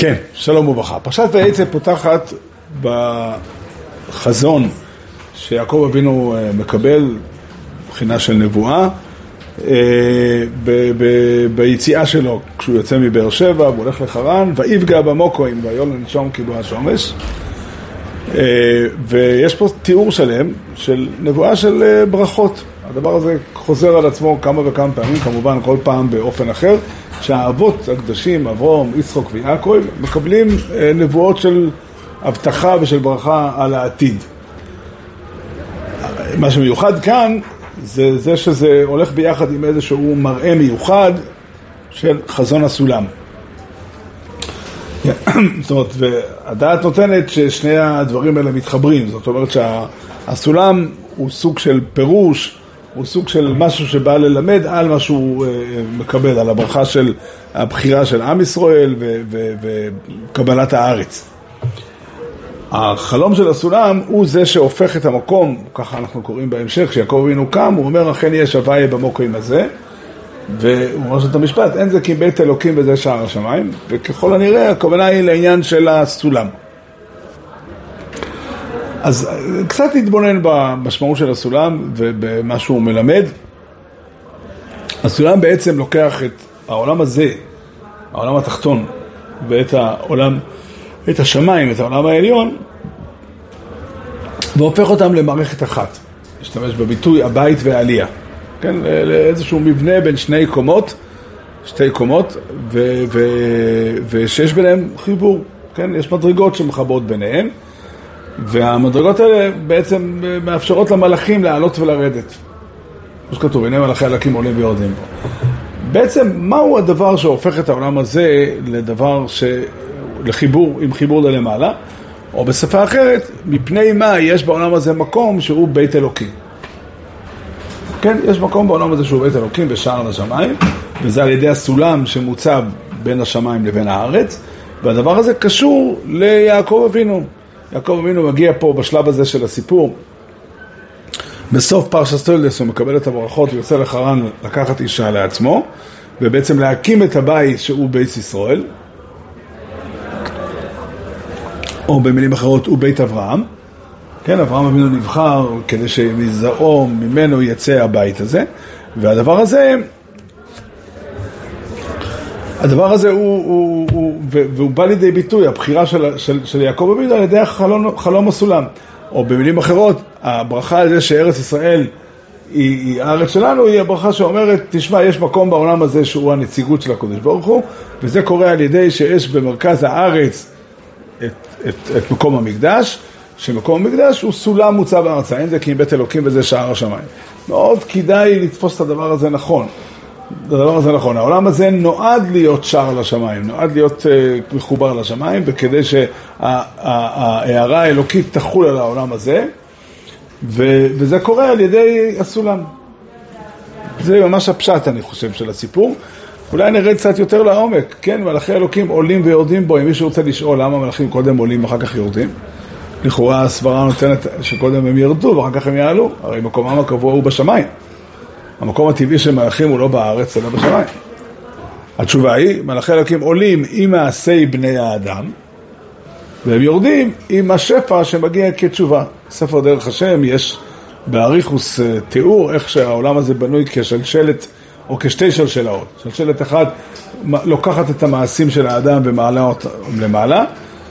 כן, שלום וברכה. פרשת ויצא פותחת בחזון שיעקב אבינו אה, מקבל, מבחינה של נבואה, אה, ב- ב- ביציאה שלו, כשהוא יוצא מבאר שבע, הוא הולך לחרן, ויפגע במוקואים, ויול לנשום כאילו השומש. אה, ויש פה תיאור שלם של נבואה של ברכות. הדבר הזה חוזר על עצמו כמה וכמה פעמים, כמובן כל פעם באופן אחר, שהאבות הקדושים, אברום, יצחוק ויעקב, מקבלים נבואות של הבטחה ושל ברכה על העתיד. מה שמיוחד כאן זה זה שזה הולך ביחד עם איזשהו מראה מיוחד של חזון הסולם. זאת אומרת, והדעת נותנת ששני הדברים האלה מתחברים, זאת אומרת שהסולם הוא סוג של פירוש, הוא סוג של משהו שבא ללמד על מה שהוא אה, מקבל, על הברכה של הבחירה של עם ישראל וקבלת הארץ. החלום של הסולם הוא זה שהופך את המקום, ככה אנחנו קוראים בהמשך, כשיעקב אבינו קם, הוא אומר אכן יש הוויה במוקרים הזה, והוא אומר את המשפט, אין זה כי בית אלוקים וזה שער השמיים, וככל הנראה הכוונה היא לעניין של הסולם. אז קצת נתבונן במשמעות של הסולם ובמה שהוא מלמד. הסולם בעצם לוקח את העולם הזה, העולם התחתון, ואת העולם את השמיים, את העולם העליון, והופך אותם למערכת אחת. משתמש בביטוי הבית והעלייה. כן, לאיזשהו מבנה בין שני קומות, שתי קומות, ו- ו- ושיש ביניהם חיבור. כן, יש מדרגות שמחברות ביניהם, והמדרגות האלה בעצם מאפשרות למלאכים לעלות ולרדת. כמו שכתוב, הנה מלאכי הלקים עולים ויורדים. בעצם, מהו הדבר שהופך את העולם הזה לדבר ש... לחיבור, עם חיבור ללמעלה, או בשפה אחרת, מפני מה יש בעולם הזה מקום שהוא בית אלוקים. כן, יש מקום בעולם הזה שהוא בית אלוקים בשער לשמיים, וזה על ידי הסולם שמוצב בין השמיים לבין הארץ, והדבר הזה קשור ליעקב אבינו. יעקב אבינו מגיע פה בשלב הזה של הסיפור. בסוף פרשת תולדס הוא מקבל את הברכות ויוצא לחרן לקחת אישה לעצמו, ובעצם להקים את הבית שהוא בית ישראל, או במילים אחרות, הוא בית אברהם. כן, אברהם אבינו נבחר כדי שמזרעו, ממנו יצא הבית הזה, והדבר הזה, הדבר הזה הוא, הוא, הוא והוא בא לידי ביטוי, הבחירה של, של, של יעקב אבינו על ידי החלום, חלום הסולם. או במילים אחרות, הברכה על זה שארץ ישראל היא, היא הארץ שלנו, היא הברכה שאומרת, תשמע, יש מקום בעולם הזה שהוא הנציגות של הקודש ברוך הוא, וזה קורה על ידי שיש במרכז הארץ את, את, את מקום המקדש, שמקום המקדש הוא סולם מוצב בארצה, אין זה כי אם בית אלוקים וזה שער השמיים. מאוד כדאי לתפוס את הדבר הזה נכון. הדבר הזה נכון. העולם הזה נועד להיות שער לשמיים, נועד להיות uh, מחובר לשמיים, וכדי שההערה האלוקית תחול על העולם הזה, וזה קורה על ידי הסולם. זה ממש הפשט, אני חושב, של הסיפור. אולי נרד קצת יותר לעומק, כן, מלאכי אלוקים עולים ויורדים בו, אם מישהו רוצה לשאול למה מלאכים קודם עולים ואחר כך יורדים. לכאורה הסברה נותנת שקודם הם ירדו ואחר כך הם יעלו, הרי מקומם הקבוע הוא בשמיים. המקום הטבעי של מלאכים הוא לא בארץ אלא בשמיים. התשובה היא, מלאכי אלוקים עולים עם מעשי בני האדם, והם יורדים עם השפע שמגיע כתשובה. ספר דרך השם יש באריכוס אה, תיאור איך שהעולם הזה בנוי כשלשלת או כשתי שלשלאות. שלשלת אחת לוקחת את המעשים של האדם ומעלה אותם למעלה,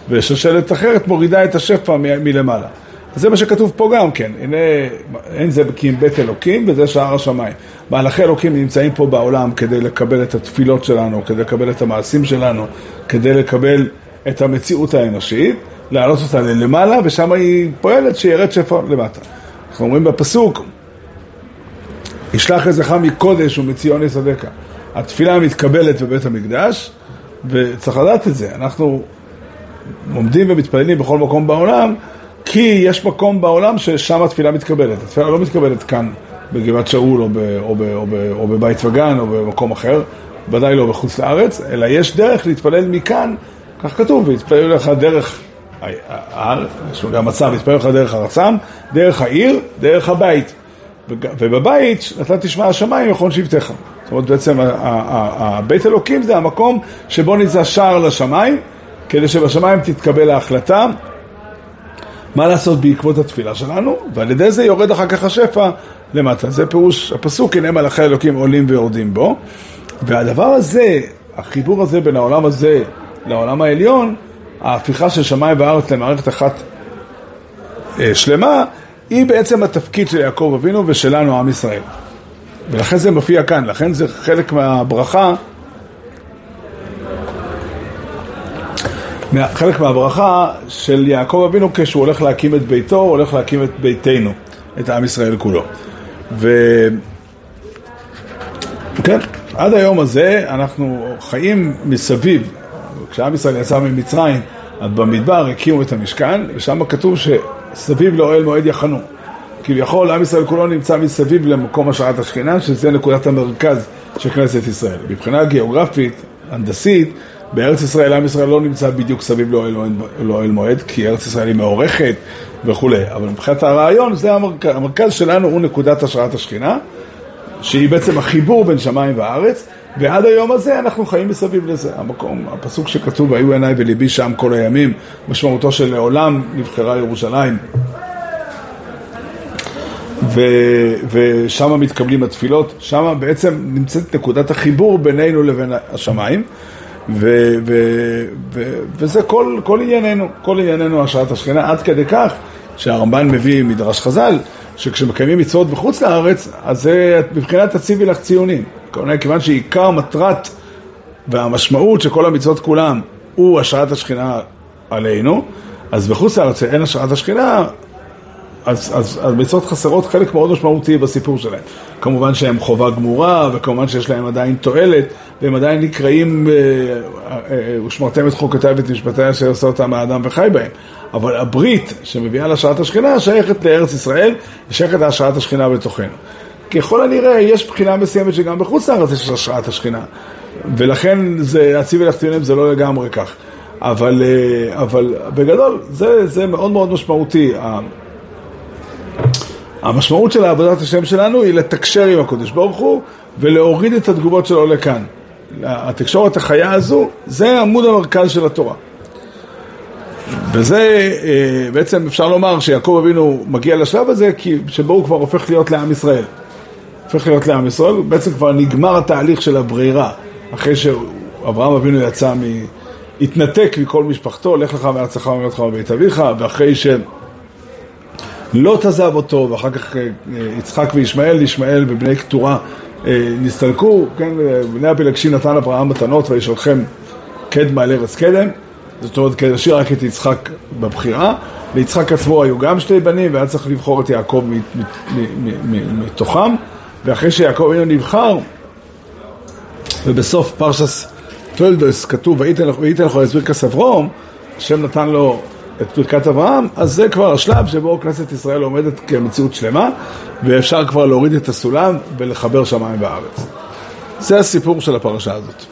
ושלשלת אחרת מורידה את השפע מלמעלה. זה מה שכתוב פה גם כן, הנה, אין זה כי אם בית אלוקים וזה שער השמיים. מהלכי אלוקים נמצאים פה בעולם כדי לקבל את התפילות שלנו, כדי לקבל את המעשים שלנו, כדי לקבל את המציאות האנושית, להעלות אותה ללמעלה, ושם היא פועלת שירד שפע למטה. אנחנו אומרים בפסוק, ישלח עזרך מקודש ומציון יסדקה. התפילה מתקבלת בבית המקדש, וצריך לדעת את זה. אנחנו עומדים ומתפללים בכל מקום בעולם, כי יש מקום בעולם ששם התפילה מתקבלת. התפילה לא מתקבלת כאן, בגבעת שאול או, ב, או, ב, או, ב, או בבית וגן או במקום אחר, ודאי לא בחוץ לארץ, אלא יש דרך להתפלל מכאן, כך כתוב, ויתפלל לך דרך לו גם מצב, יתפלל לך דרך ארצם, דרך העיר, דרך הבית. ובבית, אתה תשמע השמיים יכול שבטך. זאת אומרת, בעצם הבית אלוקים זה המקום שבו נמצא שער לשמיים, כדי שבשמיים תתקבל ההחלטה מה לעשות בעקבות התפילה שלנו, ועל ידי זה יורד אחר כך השפע למטה. זה פירוש הפסוק, הנה מלאכי אלוקים עולים ויורדים בו. והדבר הזה, החיבור הזה בין העולם הזה לעולם העליון, ההפיכה של שמיים וארץ למערכת אחת אה, שלמה, היא בעצם התפקיד של יעקב אבינו ושלנו, עם ישראל. ולכן זה מופיע כאן, לכן זה חלק מהברכה, חלק מהברכה של יעקב אבינו כשהוא הולך להקים את ביתו, הוא הולך להקים את ביתנו, את עם ישראל כולו. ו... כן, עד היום הזה אנחנו חיים מסביב, כשעם ישראל יצא ממצרים, אז במדבר הקימו את המשכן, ושם כתוב שסביב לאוהל מועד יחנו. כביכול עם ישראל כולו נמצא מסביב למקום השראת השכינה, שזה נקודת המרכז של כנסת ישראל. מבחינה גיאוגרפית, הנדסית, בארץ ישראל עם ישראל לא נמצא בדיוק סביב לאוהל, לאוהל מועד, כי ארץ ישראל היא מעורכת וכולי, אבל מבחינת הרעיון, זה המרכז, המרכז שלנו הוא נקודת השראת השכינה, שהיא בעצם החיבור בין שמיים וארץ, ועד היום הזה אנחנו חיים מסביב לזה. המקום, הפסוק שכתוב, היו עיניי וליבי שם כל הימים, משמעותו של לעולם נבחרה ירושלים. ו, ושם מתקבלים התפילות, שם בעצם נמצאת נקודת החיבור בינינו לבין השמיים, ו, ו, ו, וזה כל, כל ענייננו, כל ענייננו השעת השכינה, עד כדי כך שהרמב"ן מביא מדרש חז"ל, שכשמקיימים מצוות בחוץ לארץ, אז זה מבחינת תציבי לך ציונים. כיוון שעיקר מטרת והמשמעות של כל המצוות כולם הוא השראת השכינה עלינו, אז בחוץ לארץ אין השראת השכינה, אז, אז, אז מצוות חסרות חלק מאוד משמעותי בסיפור שלהם. כמובן שהם חובה גמורה, וכמובן שיש להם עדיין תועלת, והם עדיין נקראים, אה, אה, ושמרתם את חוקותיי ואת משפטי אשר עושה אותם האדם וחי בהם. אבל הברית שמביאה להשראת השכינה שייכת לארץ ישראל, שייכת להשראת השכינה בתוכנו. ככל הנראה יש בחינה מסוימת שגם בחוץ לארץ יש השראת השכינה, ולכן זה, הציבי לחציונים זה לא לגמרי כך. אבל, אה, אבל בגדול זה, זה מאוד מאוד משמעותי. המשמעות של עבודת השם שלנו היא לתקשר עם הקדוש ברוך הוא ולהוריד את התגובות שלו לכאן. התקשורת החיה הזו, זה עמוד המרכז של התורה. וזה אה, בעצם אפשר לומר שיעקב אבינו מגיע לשלב הזה כי שבו הוא כבר הופך להיות לעם ישראל. הופך להיות לעם ישראל, בעצם כבר נגמר התהליך של הברירה אחרי שאברהם אבינו יצא מ... התנתק מכל משפחתו, לך לך מארצך ומארצך מבית אביך, ואחרי ש... לוט עזב אותו, ואחר כך אה, יצחק וישמעאל, ישמעאל ובני קטורה אה, נסתלקו, כן, בני הפילגשים נתן אברהם מתנות וישלחם קדמה על ארץ קדם, זאת אומרת, כדי להשאיר רק את יצחק בבחירה, ליצחק עצמו היו גם שתי בנים, והיה צריך לבחור את יעקב מתוכם, ואחרי שיעקב אינו נבחר, ובסוף פרשס טולדוס כתוב, וייתן לך את ברכס אברום, השם נתן לו את ברכת אברהם, אז זה כבר השלב שבו כנסת ישראל עומדת כמציאות שלמה, ואפשר כבר להוריד את הסולם ולחבר שמיים וארץ. זה הסיפור של הפרשה הזאת,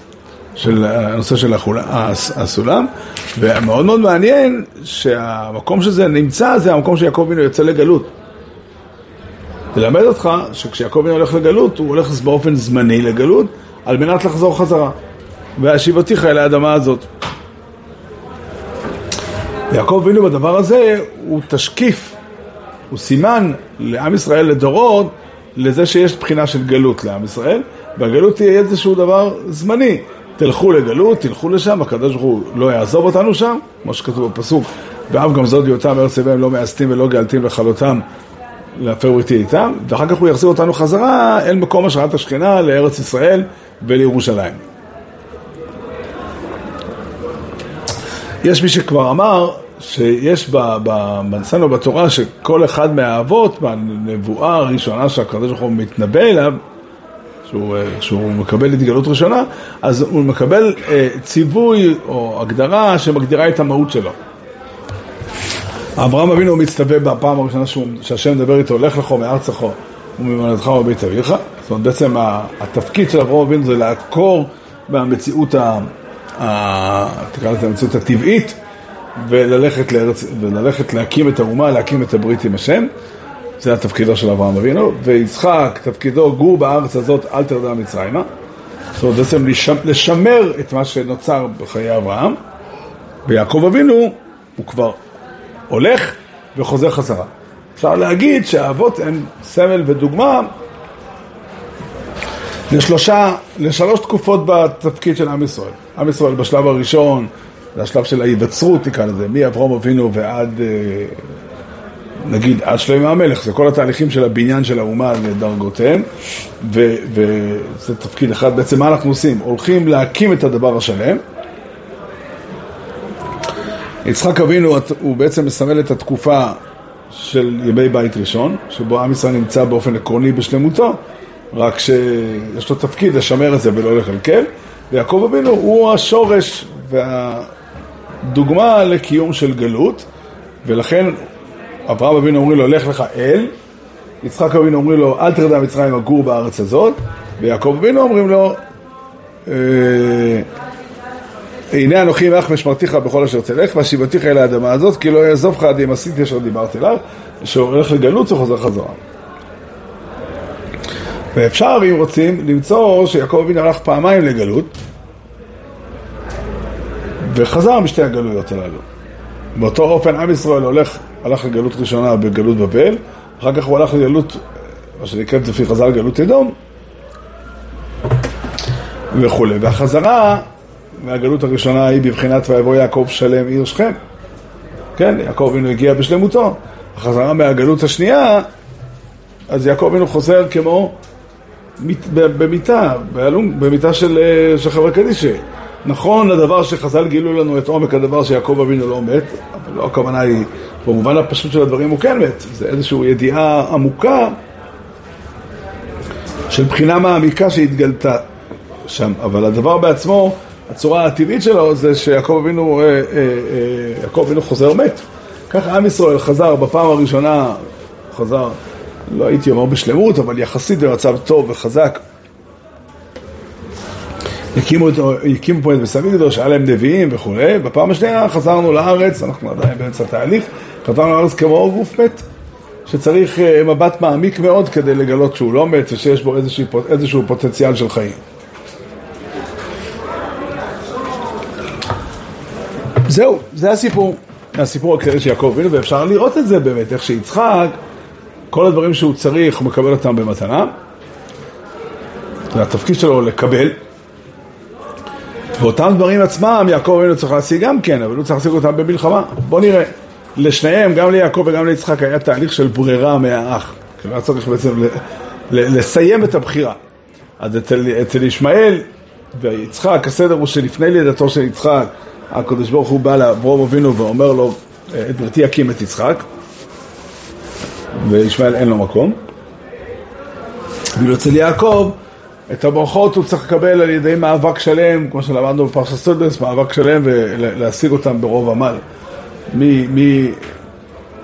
של הנושא של הסולם, ומאוד מאוד מעניין שהמקום שזה נמצא זה המקום שיעקב אבינו יוצא לגלות. ללמד אותך שכשיעקב אבינו הולך לגלות, הוא הולך באופן זמני לגלות, על מנת לחזור חזרה. והשיבתיך אל האדמה הזאת. יעקב אבינו בדבר הזה הוא תשקיף, הוא סימן לעם ישראל לדורות לזה שיש בחינה של גלות לעם ישראל, והגלות תהיה איזשהו דבר זמני. תלכו לגלות, תלכו לשם, הקדוש ברוך הוא לא יעזוב אותנו שם, כמו שכתוב בפסוק, ואף גם זאת בהיותם ארץ אביהם לא מאסתים ולא גאלתים לכלותם להפר איתי איתם, ואחר כך הוא יחזיר אותנו חזרה אל מקום השראת השכינה, לארץ ישראל ולירושלים. יש מי שכבר אמר שיש אצלנו בתורה שכל אחד מהאבות, בנבואה הראשונה שהקדוש ברוך הוא מתנבא אליו, שהוא, שהוא מקבל התגלות ראשונה, אז הוא מקבל אה, ציווי או הגדרה שמגדירה את המהות שלו. אברהם אבינו מצטווה בפעם הראשונה שהשם מדבר איתו, לך לך מארצך וממולדתך ובית אביך. זאת אומרת, בעצם התפקיד של אברהם אבינו זה לעקור מהמציאות ה... תקרא לזה המציאות הטבעית, וללכת, לארץ, וללכת להקים את האומה, להקים את הברית עם השם. זה התפקידו של אברהם אבינו, ויצחק, תפקידו, גור בארץ הזאת, אל תרדה מצרימה. זאת אומרת, בעצם לשמר את מה שנוצר בחיי אברהם. ויעקב אבינו הוא כבר הולך וחוזר חזרה. אפשר להגיד שהאבות הם סמל ודוגמה לשלושה, לשלוש תקופות בתפקיד של עם ישראל. עם ישראל בשלב הראשון, זה השלב של ההיווצרות, נקרא לזה, מאברהם אבינו ועד, אה, נגיד, עד שלמה המלך, זה כל התהליכים של הבניין של האומה לדרגותיהם, וזה תפקיד אחד, בעצם מה אנחנו עושים? הולכים להקים את הדבר השלם. יצחק אבינו הוא בעצם מסמל את התקופה של ימי בית ראשון, שבו עם ישראל נמצא באופן עקרוני בשלמותו, רק שיש לו תפקיד לשמר את זה ולא לקלקל, ויעקב אבינו הוא השורש והדוגמה לקיום של גלות, ולכן אברהם אבינו אומרים לו, לך לך אל, יצחק אבינו אומרים לו, אל תרדה מצרים לגור בארץ הזאת, ויעקב אבינו אומרים לו, אה, הנה אנוכי עמך ושמרתיך בכל אשר תלך, והשיבתיך אל האדמה הזאת, כי לא יעזוב עד אם עשיתי אשר דיברתי אליו, שהולך לגלות וחוזר חזרה. ואפשר, אם רוצים, למצוא שיעקב אבינו הלך פעמיים לגלות, וחזר משתי הגלויות הללו. באותו אופן עם ישראל הולך, הלך לגלות ראשונה בגלות בבל, אחר כך הוא הלך לגלות, מה שנקראת לפי חז"ל גלות אדום, וכולי. והחזרה מהגלות הראשונה היא בבחינת ויבוא יעקב שלם עיר שכם. כן, יעקב אבינו הגיע בשלמותו. החזרה מהגלות השנייה, אז יעקב אבינו חוזר כמו במיטה, במיטה של, אה, של חברי קדישי. נכון הדבר שחז"ל גילו לנו את עומק הדבר שיעקב אבינו לא מת, אבל לא הכוונה היא, במובן הפשוט של הדברים הוא כן מת, זה איזושהי ידיעה עמוקה של בחינה מעמיקה שהתגלתה שם, אבל הדבר בעצמו, הצורה הטבעית שלו זה שיעקב אבינו, אה, אה, יעקב אבינו חוזר מת. ככה עם ישראל חזר בפעם הראשונה, חזר לא הייתי אומר בשלמות, אבל יחסית במצב טוב וחזק. הקימו, הקימו פה את בית המקדוש, היה להם נביאים וכולי, בפעם השנייה חזרנו לארץ, אנחנו עדיין באמצע התהליך, חזרנו לארץ כמו גוף מת, שצריך אה, מבט מעמיק מאוד כדי לגלות שהוא לא מת ושיש בו איזשהו, איזשהו פוטנציאל של חיים. זהו, זה הסיפור, הסיפור הכללי של יעקב אבינו, ואפשר לראות את זה באמת, איך שיצחק כל הדברים שהוא צריך, הוא מקבל אותם במתנה. התפקיד שלו לקבל. ואותם דברים עצמם, יעקב אבינו צריך להשיג גם כן, אבל הוא צריך להשיג אותם במלחמה. בואו נראה. לשניהם, גם ליעקב וגם ליצחק, היה תהליך של ברירה מהאח. כאילו היה צריך בעצם לסיים את הבחירה. אז אצל, אצל ישמעאל ויצחק, הסדר הוא שלפני לידתו של יצחק, הקדוש ברוך הוא בא לאברום אבינו ואומר לו, את בריתי יקים את יצחק. וישמעאל אין לו מקום. ואילו אצל יעקב, את הברכות הוא צריך לקבל על ידי מאבק שלם, כמו שלמדנו בפרשת סטודנס, מאבק שלם ולהשיג אותם ברוב עמל. מי, מי,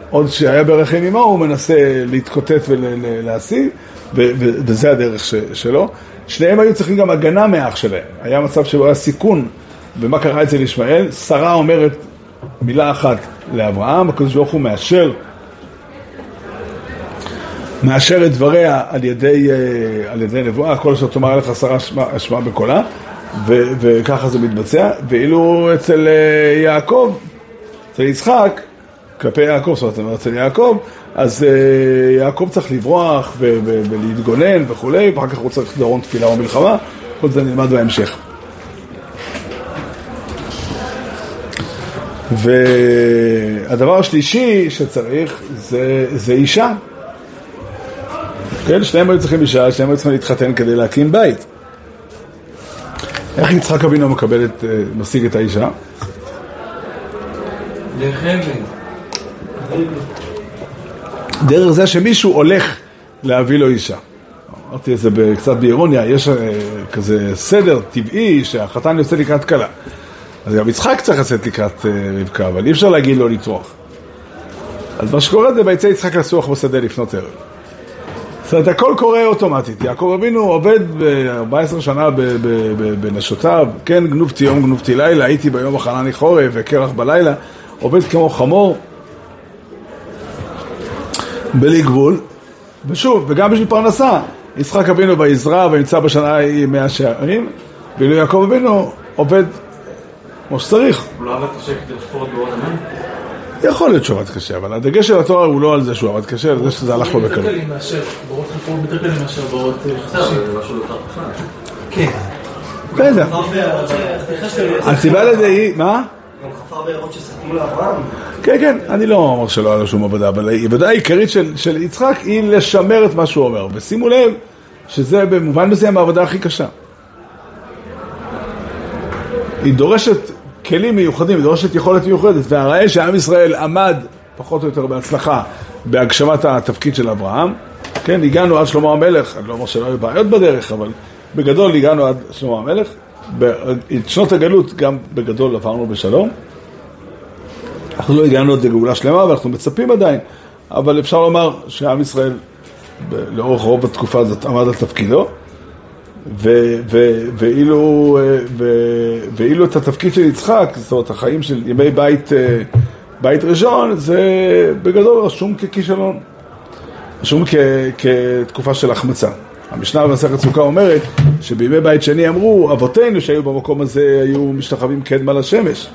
עוד שהיה ברחם אמו הוא מנסה להתקוטט ולהשיג, וזה הדרך ש, שלו. שניהם היו צריכים גם הגנה מאח שלהם. היה מצב שבו היה סיכון, ומה קרה אצל ישמעאל? שרה אומרת מילה אחת לאברהם, הקדוש ברוך הוא מאשר מאשר את דבריה על ידי, אה, על ידי נבואה, כל אשר תאמר לך שרה אשמה בקולה, ו, וככה זה מתבצע, ואילו אצל אה, יעקב, אצל יצחק, כלפי יעקב, זאת אומרת, אצל יעקב, אז uh, יעקב צריך לברוח ו- ו- ולהתגונן וכולי, ואחר כך הוא צריך דרון תפילה או מלחמה, כל זה נלמד בהמשך. והדבר השלישי שצריך זה, זה אישה. כן, שניהם היו צריכים אישה, שניהם היו צריכים להתחתן כדי להקים בית. איך יצחק אבינו מקבל את, אה, משיג את האישה? דרך זה שמישהו הולך להביא לו אישה. אמרתי את זה קצת באירוניה, יש אה, כזה סדר טבעי שהחתן יוצא לקראת כלה. אז גם יצחק צריך לצאת לקראת אה, רבקה, אבל אי אפשר להגיד לו לטרוח. אז מה שקורה זה ויצא יצחק לסוח בשדה לפנות ערב. זאת אומרת, הכל קורה אוטומטית. יעקב אבינו עובד ב-14 שנה בנשותיו, כן, גנובתי יום, גנובתי לילה, הייתי ביום החנני חורף וקרח בלילה, עובד כמו חמור, בלי גבול. ושוב, וגם בשביל פרנסה, יצחק אבינו ויזרע ונמצא בשנה ההיא מאה שערים, ואילו יעקב אבינו עובד כמו שצריך. הוא לא עבד קשה כדי את גאוות המן? יכול להיות שהוא עבד קשה, אבל הדגש של התואר הוא לא על זה שהוא עבד קשה, על זה שזה הלך לו בקלות. אה, בסדר, חכם. כן. בסדר. הסיבה לזה היא, מה? גם חפר בארות שסתמו לאברהם. כן, כן, אני לא אומר שלא היה לו שום עבודה, אבל העבודה העיקרית של, של יצחק היא לשמר את מה שהוא אומר. ושימו לב שזה במובן מסוים העבודה הכי קשה. היא דורשת כלים מיוחדים, דורשת יכולת מיוחדת, והראה שעם ישראל עמד פחות או יותר בהצלחה בהגשמת התפקיד של אברהם. כן, הגענו עד שלמה המלך, אני לא אומר שלא היו בעיות בדרך, אבל בגדול הגענו עד שלמה המלך. את שנות הגלות גם בגדול עברנו בשלום. אנחנו לא הגענו עוד לגאולה שלמה, ואנחנו מצפים עדיין, אבל אפשר לומר שעם ישראל לאורך רוב התקופה הזאת עמד על תפקידו, ו- ו- ואילו, אה, ו- ואילו את התפקיד של יצחק, זאת אומרת החיים של ימי בית, אה, בית ראשון, זה בגדול רשום ככישלון, רשום כ- כתקופה של החמצה. המשנה במסכת סוכה אומרת שבימי בית שני אמרו, אבותינו שהיו במקום הזה היו משתחווים קדמה לשמש.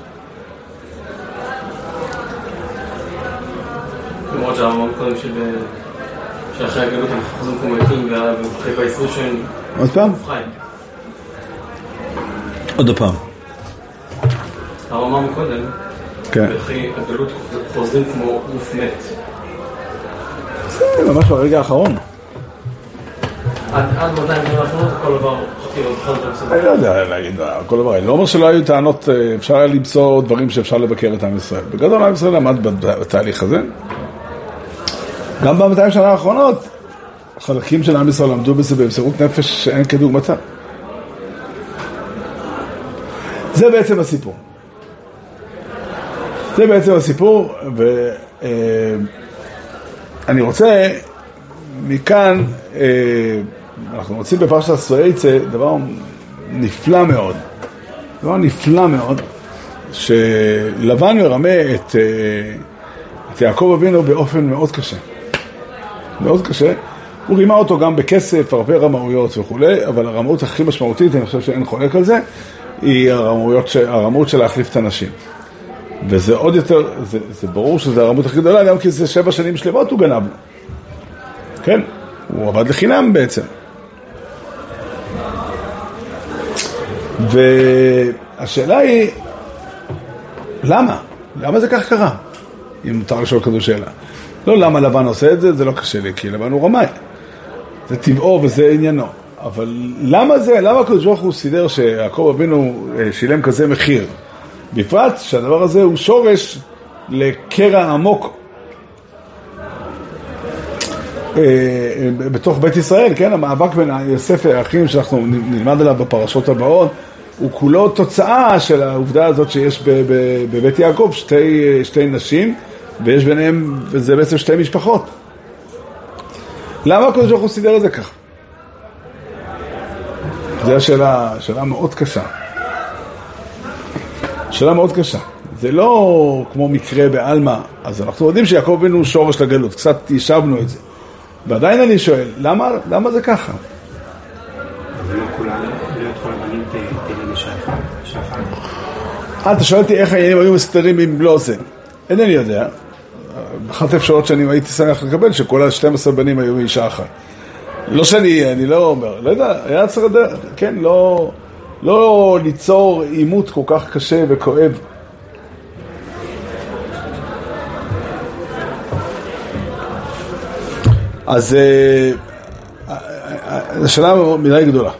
למרות שהרמב"ם קודם של... שאחרי הגלות הם חוזרים כמו מתים ואחרי בייס ראשון עוד פעם? עוד פעם. הרמב"ם קודם, כן. הגלות חוזרים כמו גוף מת. זה ממש ברגע האחרון. עד עד 200 שנה האחרונות הכל עבר חטיבה בכל זאת בסדר. אני לא יודע להגיד כל דבר, אני לא אומר שלא היו טענות, אה, אפשר היה למצוא דברים שאפשר לבקר את עם ישראל. בגדול עם ישראל עמד בת- בתהליך הזה. גם ב-200 שנה האחרונות, חלקים של עם ישראל עמדו בזה במסירות נפש שאין כדוגמתה. זה בעצם הסיפור. זה בעצם הסיפור, ואני רוצה מכאן, אה, אנחנו מוצאים בפרשת הסואצה דבר נפלא מאוד, דבר נפלא מאוד, שלבן מרמה את, אה, את יעקב אבינו באופן מאוד קשה. מאוד קשה. הוא רימה אותו גם בכסף, הרבה רמאויות וכולי, אבל הרמאות הכי משמעותית, אני חושב שאין חולק על זה, היא הרמאות, הרמאות של להחליף את הנשים. וזה עוד יותר, זה, זה ברור שזו הרמות הכי גדולה, גם כי זה שבע שנים שלמות הוא גנב לו. כן, הוא עבד לחינם בעצם. והשאלה היא, למה? למה זה כך קרה? אם מותר לשאול כזו שאלה. לא למה לבן עושה את זה, זה לא קשה לי, כי לבן הוא רמאי. זה טבעו וזה עניינו. אבל למה זה, למה הקדוש ברוך הוא סידר שיעקב אבינו אה, שילם כזה מחיר? בפרט שהדבר הזה הוא שורש לקרע עמוק אה, בתוך בית ישראל, כן, המאבק בין יוסף והאחים שאנחנו נלמד עליו בפרשות הבאות, הוא כולו תוצאה של העובדה הזאת שיש בבית יעקב שתי, שתי נשים, ויש ביניהם, וזה בעצם שתי משפחות. למה הקדוש ברוך הוא סידר את זה ככה? זו השאלה, שאלה מאוד קשה. שאלה מאוד קשה. זה לא כמו מקרה בעלמא, אז אנחנו יודעים שיעקב אבינו הוא שורש לגלות, קצת יישבנו את זה. ועדיין אני שואל, למה, למה זה ככה? אה, אתה שואל אותי איך העניינים היו מסתדרים אם לא זה. אינני יודע. אחת האפשרויות שאני הייתי שמח לקבל, שכל ה-12 בנים היו מאישה אחת. לא שאני, אני לא אומר, לא יודע, היה צריך, לדעת, כן, לא, לא ליצור עימות כל כך קשה וכואב. אז אה, זו שאלה מדי גדולה,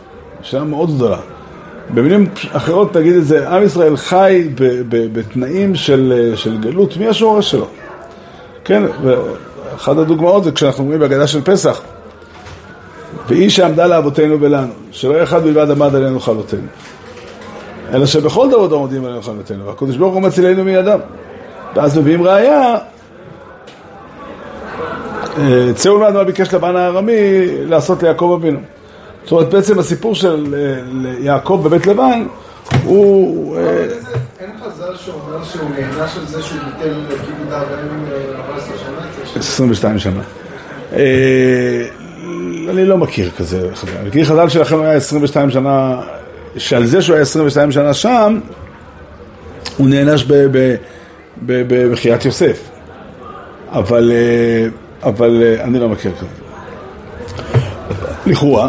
שאלה מאוד גדולה. במילים אחרות תגיד את זה, עם ישראל חי בתנאים של, של גלות, מי השורש שלו? כן, ואחת הדוגמאות זה כשאנחנו אומרים בהגדה של פסח, והיא שעמדה לאבותינו ולנו, שלא אחד בלבד עמד עלינו חלותינו, אלא שבכל דורות עומדים עלינו חלותינו, והקדוש ברוך הוא מצילנו מידם. ואז מביאים ראייה, אה, צאו ולמד מה ביקש לבן הארמי לעשות ליעקב אבינו. זאת אומרת, בעצם הסיפור של אה, יעקב בבית לבן הוא... אה, אין חז"ל שאומר שהוא נענש על זה שהוא ביטל האבנים 14 שנה? 22 שנה. אה, אני לא מכיר כזה חז"ל. מכיר חז"ל שלכם היה 22 שנה, שעל זה שהוא היה 22 שנה שם, הוא נענש במחיית יוסף. אבל, אה, אבל אה, אני לא מכיר כזה. לכאורה,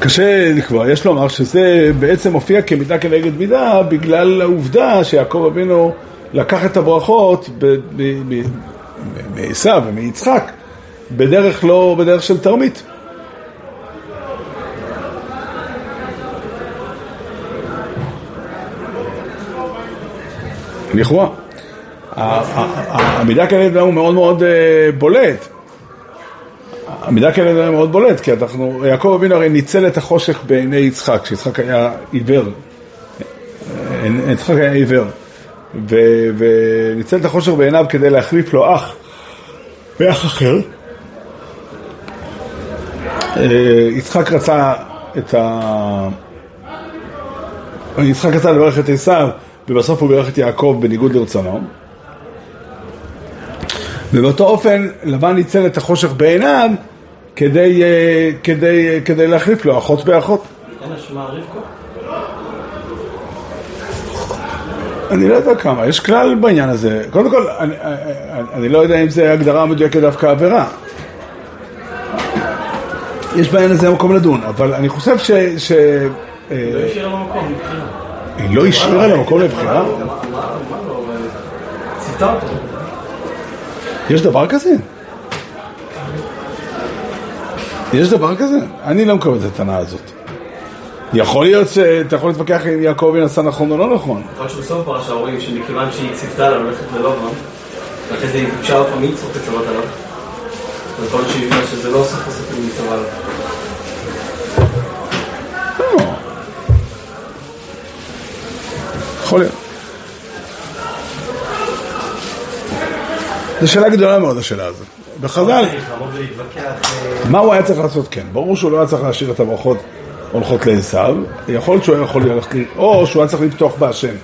קשה לקבוע, יש לומר שזה בעצם מופיע כמידה כנגד מידה בגלל העובדה שיעקב אבינו לקח את הברכות מעשיו ומיצחק בדרך לא בדרך של תרמית. לכאורה. המידה כנגד מידה הוא מאוד מאוד אה, בולט. המידה כנגד מידה מאוד בולט, כי אנחנו, יעקב אבינו הרי ניצל את החושך בעיני יצחק, כשיצחק היה עיוור. אה, יצחק היה עיוור. ו- וניצל את החושך בעיניו כדי להחליף לו אח באח אחר. אה, יצחק רצה את ה... יצחק רצה לברך את עשיו, ובסוף הוא בירך את יעקב בניגוד לרצונו. ובאותו אופן לבן ניצל את החושך בעיניו כדי, אה, כדי, אה, כדי להחליף לו אחות באחות. אין אשמה רבקה? אני לא יודע כמה, יש כלל בעניין הזה. קודם כל, אני, אני, אני לא יודע אם זה הגדרה מדויקת דווקא עבירה. יש בעניין הזה מקום לדון, אבל אני חושב ש... ש אה, לא השאירה לו מקום מבחינה. היא לא השאירה לה מקום לבחירה? מה מה- מה לא? אבל ציטה אותו. יש דבר כזה? יש דבר כזה? אני לא מקבל את הטענה הזאת. יכול להיות שאתה יכול להתווכח אם יעקב עשה נכון או לא נכון. יכול להיות שבסוף הפרשה רואים שמכיוון שהיא ציוותה לה ללכת ללובן, ואחרי זה היא ביקשה אותו מי יצחק לצוות עליו. להיות שהיא הבינה שזה לא סוף הסופים לצבא עליו. לא. יכול להיות. זו שאלה גדולה מאוד השאלה הזאת. בחז"ל, אה, מה הוא היה צריך לעשות כן? ברור שהוא לא היה צריך להשאיר את הברכות הולכות לעשיו, יכול להיות שהוא היה יכול ללכת, או שהוא היה צריך לפתוח בהשם.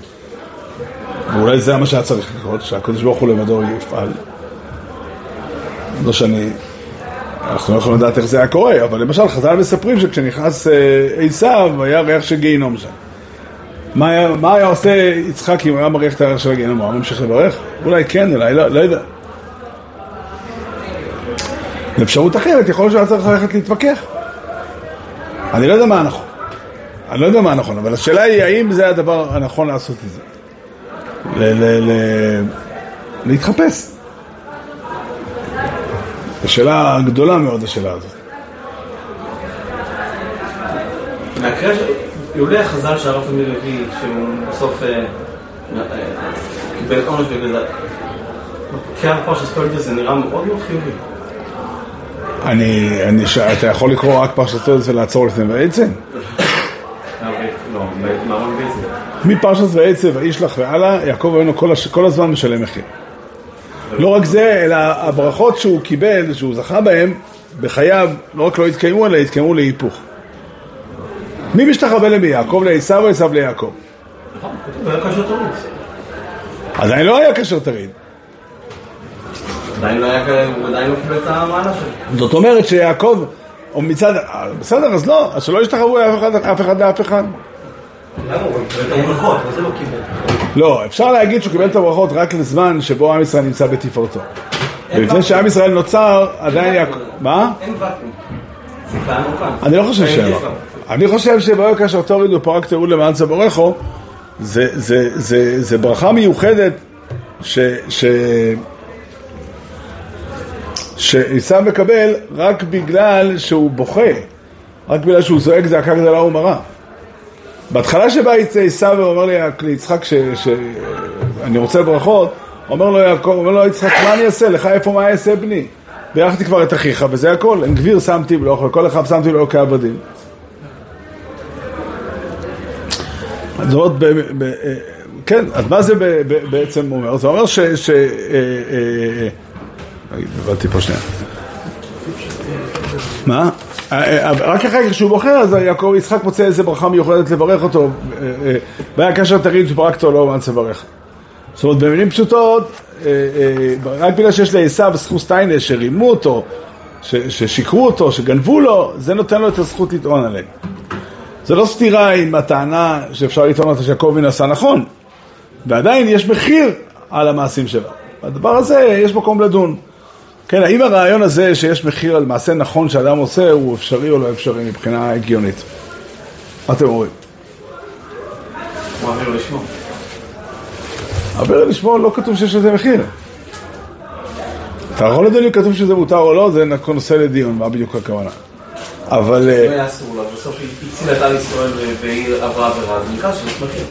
ואולי זה מה שהיה צריך לקרות, שהקדוש ברוך הוא לבדו יפעל. לא שאני, אנחנו לא יכולים לדעת איך זה היה קורה, אבל למשל חז"ל מספרים שכשנכנס אה, עשיו היה ריח של גיהינום שם. מה היה, מה היה עושה יצחק אם הוא היה מריח את הריח של הגיהינום? הוא היה ממשיך לברך? אולי כן, אולי לא, לא יודע. באפשרות אחרת, יכול להיות שהיה צריך ללכת להתווכח. אני לא יודע מה הנכון. אני לא יודע מה הנכון, אבל השאלה היא האם זה הדבר הנכון לעשות את זה. ל- ל- ל- להתחפש. זו שאלה גדולה מאוד, השאלה הזאת. של... לולא החז"ל שהרב תמיד מביא, שהוא בסוף אה, אה, קיבל עונש בגלל... בקריאה הפרשת פוליטי זה נראה מאוד מאוד חיובי. אני, אני, ש... אתה יכול לקרוא רק פרשת תולדות ולעצור לפני ועצם? לא. מפרשת ועצב, וישלח והלאה, יעקב אבינו כל, הש... כל הזמן משלם מחיר. לא רק זה, אלא הברכות שהוא קיבל, שהוא זכה בהן, בחייו, לא רק לא התקיימו, אלא התקיימו להיפוך. מי משתחווה למי? יעקב לעשו או עשו ליעקב? נכון, כתוב, היה קשר תוריד. עדיין לא היה קשר תריד. עדיין לא היה כאלה, הוא עדיין לא קיבל את המעלה שלו. זאת אומרת שיעקב, או מצד, אה, בסדר, אז לא, אז שלא ישתחוו אף אחד, אף אחד לאף אחד. למה הוא קיבל את הברכות? מה זה לא קיבל? לא, אפשר להגיד שהוא קיבל את הברכות רק לזמן שבו עם ישראל נמצא בתפארתו. ולפני שעם ישראל נוצר, עדיין יעקב... מה? אין ואקום. אני לא חושב. גזרה. אני חושב שבואו כאשר תוריד ופרק תיעוד למען זה, זה ברכה מיוחדת ש... ש... שעשיו מקבל רק בגלל שהוא בוכה, רק בגלל שהוא זועק זעקה גדולה ומרה. בהתחלה שבא עשיו ואומר לי ליצחק שאני רוצה ברכות, אומר לו יעקב, אומר לו יצחק, מה אני אעשה? לך איפה מה אעשה בני? בירכתי כבר את אחיך, וזה הכל. אין גביר שמתי ולא אוכל, כל אחד שמתי לו כעבדים. זאת אה, כן, אז מה זה בעצם אומר? זה אומר ש... ש אה, אה, אה, הבנתי פה שנייה. מה? אה, אה, רק אחר כך שהוא בוחר, אז יעקב יצחק מוצא איזה ברכה מיוחדת לברך אותו. אה, אה, והיה קשר תריד שברקתו לא אומץ לברך. זאת אומרת, במילים פשוטות, אה, אה, רק בגלל שיש לעשו זכות סטיינה שרימו אותו, ששיקרו אותו, שגנבו לו, זה נותן לו את הזכות לטעון עליהם. זה לא סתירה עם הטענה שאפשר לטעון אותה שיעקב עשה נכון, ועדיין יש מחיר על המעשים שלו. הדבר הזה, יש מקום לדון. כן, האם הרעיון הזה שיש מחיר על מעשה נכון שאדם עושה, הוא אפשרי או לא אפשרי מבחינה הגיונית? מה אתם אומרים? מעביר לשמו. אבל לשמור לא כתוב שיש לזה מחיר. אתה יכול לדון אם כתוב שזה מותר או לא, זה נושא לדיון, מה בדיוק הכוונה. אבל... אם אה, היה אסור לו, בסוף היא הצילה את עם ישראל והיא עברה עבירה, זה נקרא שיש מחיר.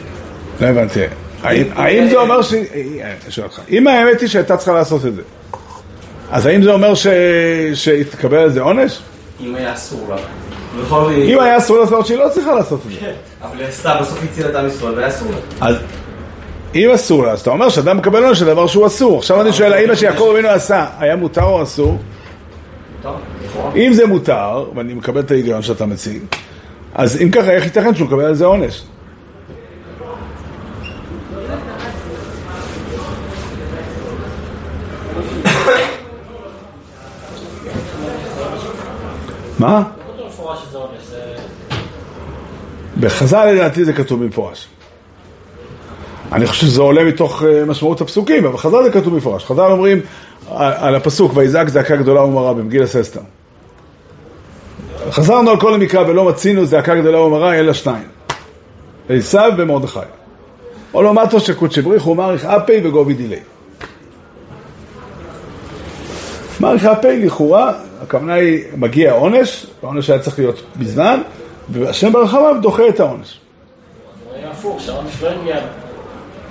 לא הבנתי. האם- זה אומר ש... אה, אני שואל אותך. אם האמת היא שהייתה צריכה לעשות את זה, אז האם זה אומר ש- שהתקבל על זה עונש? אם היה אסור לה. אם היה אסור לעשות שהיא לא צריכה לעשות את זה. כן, אבל היא עשתה, בסוף הצילה את עם ישראל והיה אסור לה. אז אם אסור לה, אז אתה אומר שאדם מקבל עונש על דבר שהוא אסור. עכשיו אני שואל, האם מה שיעקב אבינו עשה היה מותר או אסור? אם זה מותר, ואני מקבל את ההיגיון שאתה מציג, אז אם ככה, איך ייתכן שהוא מקבל על זה עונש? מה? בחז"ל לדעתי זה כתוב במפורש. אני חושב שזה עולה מתוך אה, משמעות הפסוקים, אבל חז"ל זה כתוב במפורש. חז"ל אומרים על על הפסוק, ויזעק זעקה גדולה ומרה במגיל הססטר. חזרנו על כל המקרא ולא מצינו זעקה גדולה ומרה אלא שניים. עשיו ומרדכי. עולמתו שקודשי בריחו מעריך אפי וגובי דילי. מעריך אפי לכאורה, הכוונה היא מגיע העונש, העונש היה צריך להיות בזמן, והשם ברחמיו דוחה את העונש. היה הפוך, שהעונש לא הגיע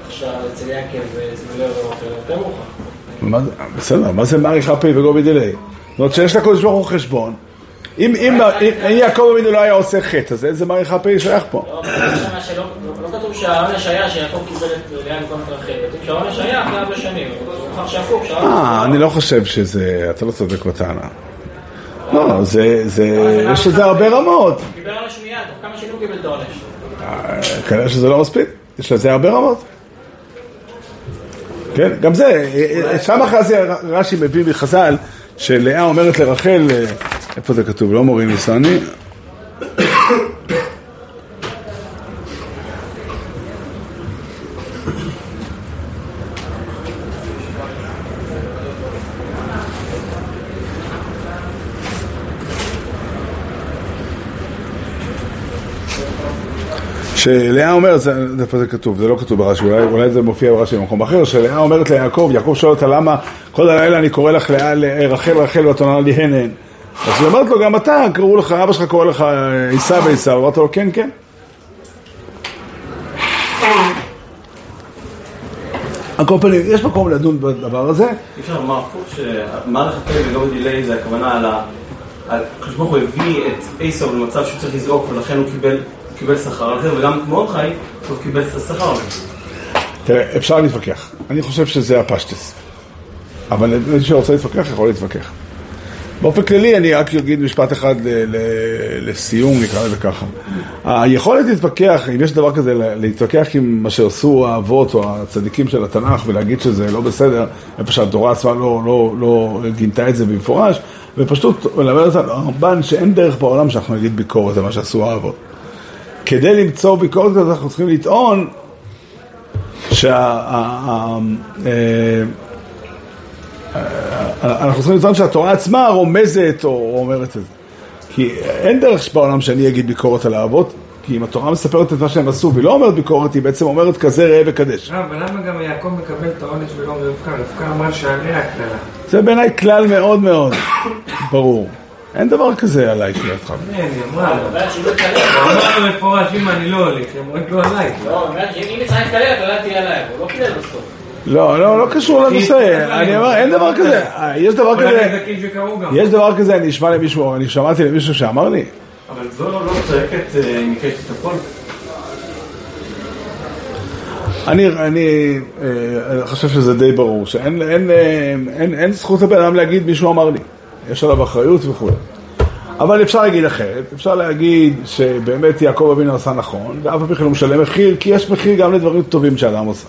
עכשיו אצל יעקב וזבולר ואוכל, יותר מאוחר. מה זה- בסדר, מה זה מעריך אפי וגובי דילי? זאת אומרת שיש לקדוש ברוך הוא חשבון. אם, אם, אם, אם יעקב אבינו לא היה עושה חטא, אז איזה מעריך אפי שייך פה? לא, לא כתוב שהעונש היה שיעקב קיבל את לאה במקום את רחל, כתוב שהעונש היה אחרי הרבה שנים, זה. אה, אני לא חושב שזה, אתה לא צודק בטענה. לא, זה, זה, יש לזה הרבה רמות. קיבל עונש מיד, תוך כמה שנים הוא קיבל את העונש. אה, כנראה שזה לא מספיק, יש לזה הרבה רמות. כן, גם זה, אה, אה, שם אחרי זה רש"י מביא מחז"ל, שלאה אומרת לרחל, איפה זה כתוב? לא מורים ניסני. שלאה אומרת, איפה זה כתוב? זה לא כתוב ברש"י, אולי, אולי זה מופיע ברש"י במקום אחר, שלאה אומרת ליעקב, יעקב שואל אותה למה כל הלילה אני קורא לך לאה, רחל רחל ואת עונה לי הן הן. אז היא אומרת לו, גם אתה, קראו לך, אבא שלך קורא לך עיסא ועיסא, אמרת לו, כן, כן. על כל פנים, יש מקום לדון בדבר הזה. אי אפשר לומר הפוך שמערכת הפה ולא דיליי זה הכוונה על ה... הקדוש ברוך הוא הביא את עשו למצב שהוא צריך לזעוק ולכן הוא קיבל, קיבל שכר זה וגם מרדכי הוא קיבל את השכר. תראה, אפשר להתווכח. אני חושב שזה הפשטס. אבל מי שרוצה להתווכח יכול להתווכח. באופן כללי אני רק אגיד משפט אחד לסיום, נקרא לזה ככה. היכולת להתווכח, אם יש דבר כזה, לה- להתווכח עם מה שעשו האבות או הצדיקים של התנ"ך ולהגיד שזה לא בסדר, איפה שהתורה עצמה לא, לא, לא גינתה את זה במפורש, ופשוט ללמד אותנו, הרמב"ן, שאין דרך בעולם שאנחנו נגיד ביקורת על מה שעשו האבות. כדי למצוא ביקורת כזאת אנחנו צריכים לטעון שה... ה- ה- אה, אנחנו צריכים לטעון שהתורה עצמה רומזת או אומרת את זה. כי אין דרך בעולם שאני אגיד ביקורת על האבות, כי אם התורה מספרת את מה שהם עשו והיא לא אומרת ביקורת, היא בעצם אומרת כזה ראה וקדש. לא, אבל למה גם יעקב מקבל את העונש ולא רבקה? רבקה אמרה שעליה הקללה. זה בעיניי כלל מאוד מאוד ברור. אין דבר כזה עליי שלך. אין, היא אמרה לא. הוא אמר לו מפורש, אם אני לא הולך, היא אומרת לו עליי. לא, שאם היא צריכה להתקלל, הקללה תהיה עליי, הוא לא קילל בסוף. לא, לא, לא קשור לנושא. אני אומר, אין דבר כזה. יש דבר כזה. יש דבר כזה, אני אשמע למישהו, אני שמעתי למישהו שאמר לי, אבל זו לא צועקת אה, מקשת את הכל. אני, אני אה, חושב שזה די ברור, שאין אין, אה, אין, אין זכות לבן אדם להגיד מישהו אמר לי, יש עליו אחריות וכו'. אבל אפשר להגיד אחרת, אפשר להגיד שבאמת יעקב אבינו עשה נכון, ואף על פי כן הוא משלם מחיר, כי יש מחיר גם לדברים טובים שאדם עושה.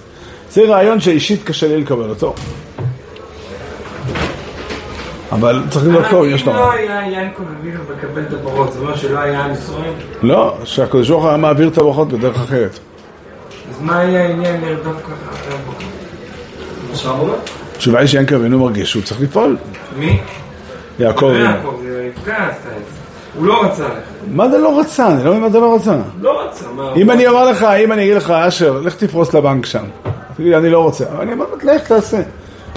זה רעיון שאישית קשה לי לקבל אותו. אבל צריך לבדוק טוב, יש לו... אם לא היה ינקו אבינו מקבל את הברות, זה אומר שלא היה עם ישראל? לא, שהקדוש ברוך הוא היה מעביר את הברכות בדרך אחרת. אז מה היה העניין לרדוף ככה אחרי הברכות? התשובה היא שיענקל אבינו מרגיש שהוא צריך לפעול. מי? יעקב לא אבינו. יעקב, זה רבקה עשתה את זה. הוא לא רצה ללכת. מה זה לא רצה? אני לא מבין מה זה לא רצה. לא רצה, מה? אם אני אומר לך, אם אני אגיד לך, אשר, לך תפרוס לבנק שם. תגיד, אני לא רוצה. אבל אני אומר, לך תעשה.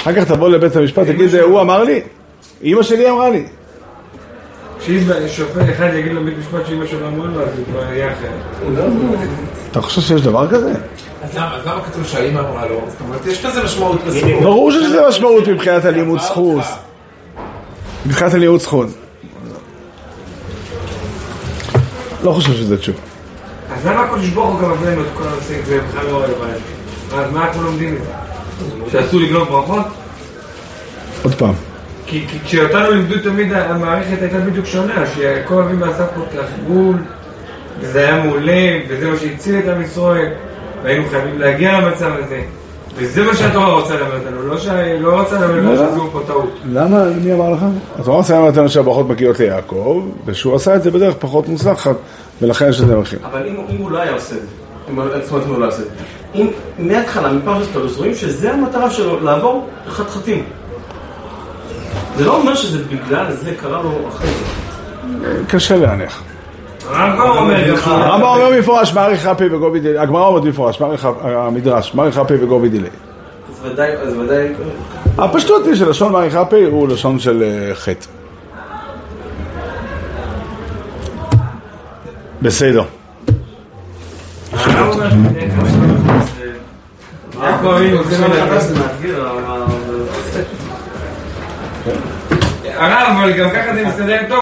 אחר כך תבוא לבית המשפט, תגיד, הוא אמר לי? אמא שלי אמרה לי. שאם שופט אחד יגיד לבית משפט שאמא שלו אמרה לו, אז הוא כבר יהיה אחרת. אתה חושב שיש דבר כזה? אז למה כתוב שהאימא אמרה לו? זאת אומרת, יש לזה משמעות בסיפור. ברור שיש לזה משמעות מבחינת הלימוד זכות. מבחינת הלימוד זכות. לא חושב שזה תשובה. אז למה הקדוש ברוך הוא גם לנו את כל הנושאים, זה בכלל לא רלוונטי. אז מה אנחנו לומדים מזה? שאסור לגנוב ברכות? עוד פעם. כי, כשאותנו לימדו תמיד המערכת הייתה בדיוק שונה, שיעקב אבינו עשה פה תחבול, וזה היה מעולה, וזה מה שהציל את עם ישראל, והיינו חייבים להגיע למצב הזה. וזה מה שהתורה רוצה ללמד אותנו, לא, ש... לא רוצה ללמד אותנו לא. שעשו פה טעות. למה, מי אמר לך? התורה רוצה ללמד אותנו שהברכות מגיעות ליעקב, ושהוא עשה את זה בדרך פחות מוצלחת, ולכן יש לזה מחיר. אבל אם, אם הוא לא היה עושה את זה, אם, זאת אומרת אם הוא לא עושה את זה, אם מההתחלה, מפרשת קדוש, רואים שזה המטרה שלו, לעבור חתחתים. זה לא אומר שזה בגלל זה קרה לו אחרי זה. קשה להניח. הרמב"ם אומר גם הרמב"ם אומר במפורש, מאריך רפי וגובי דילי, הגמרא אומרת במפורש, מאריך- המדרש, מאריך רפי וגובי דילי. אז ודאי, אז ודאי, הפשטות היא שלשון מאריך רפי הוא לשון של אה, חטא. בסדר. הרמב"ם אומר שזה ככה. יעקב אבינו זה לא אבל- הרב, אבל גם ככה זה מסתדר טוב.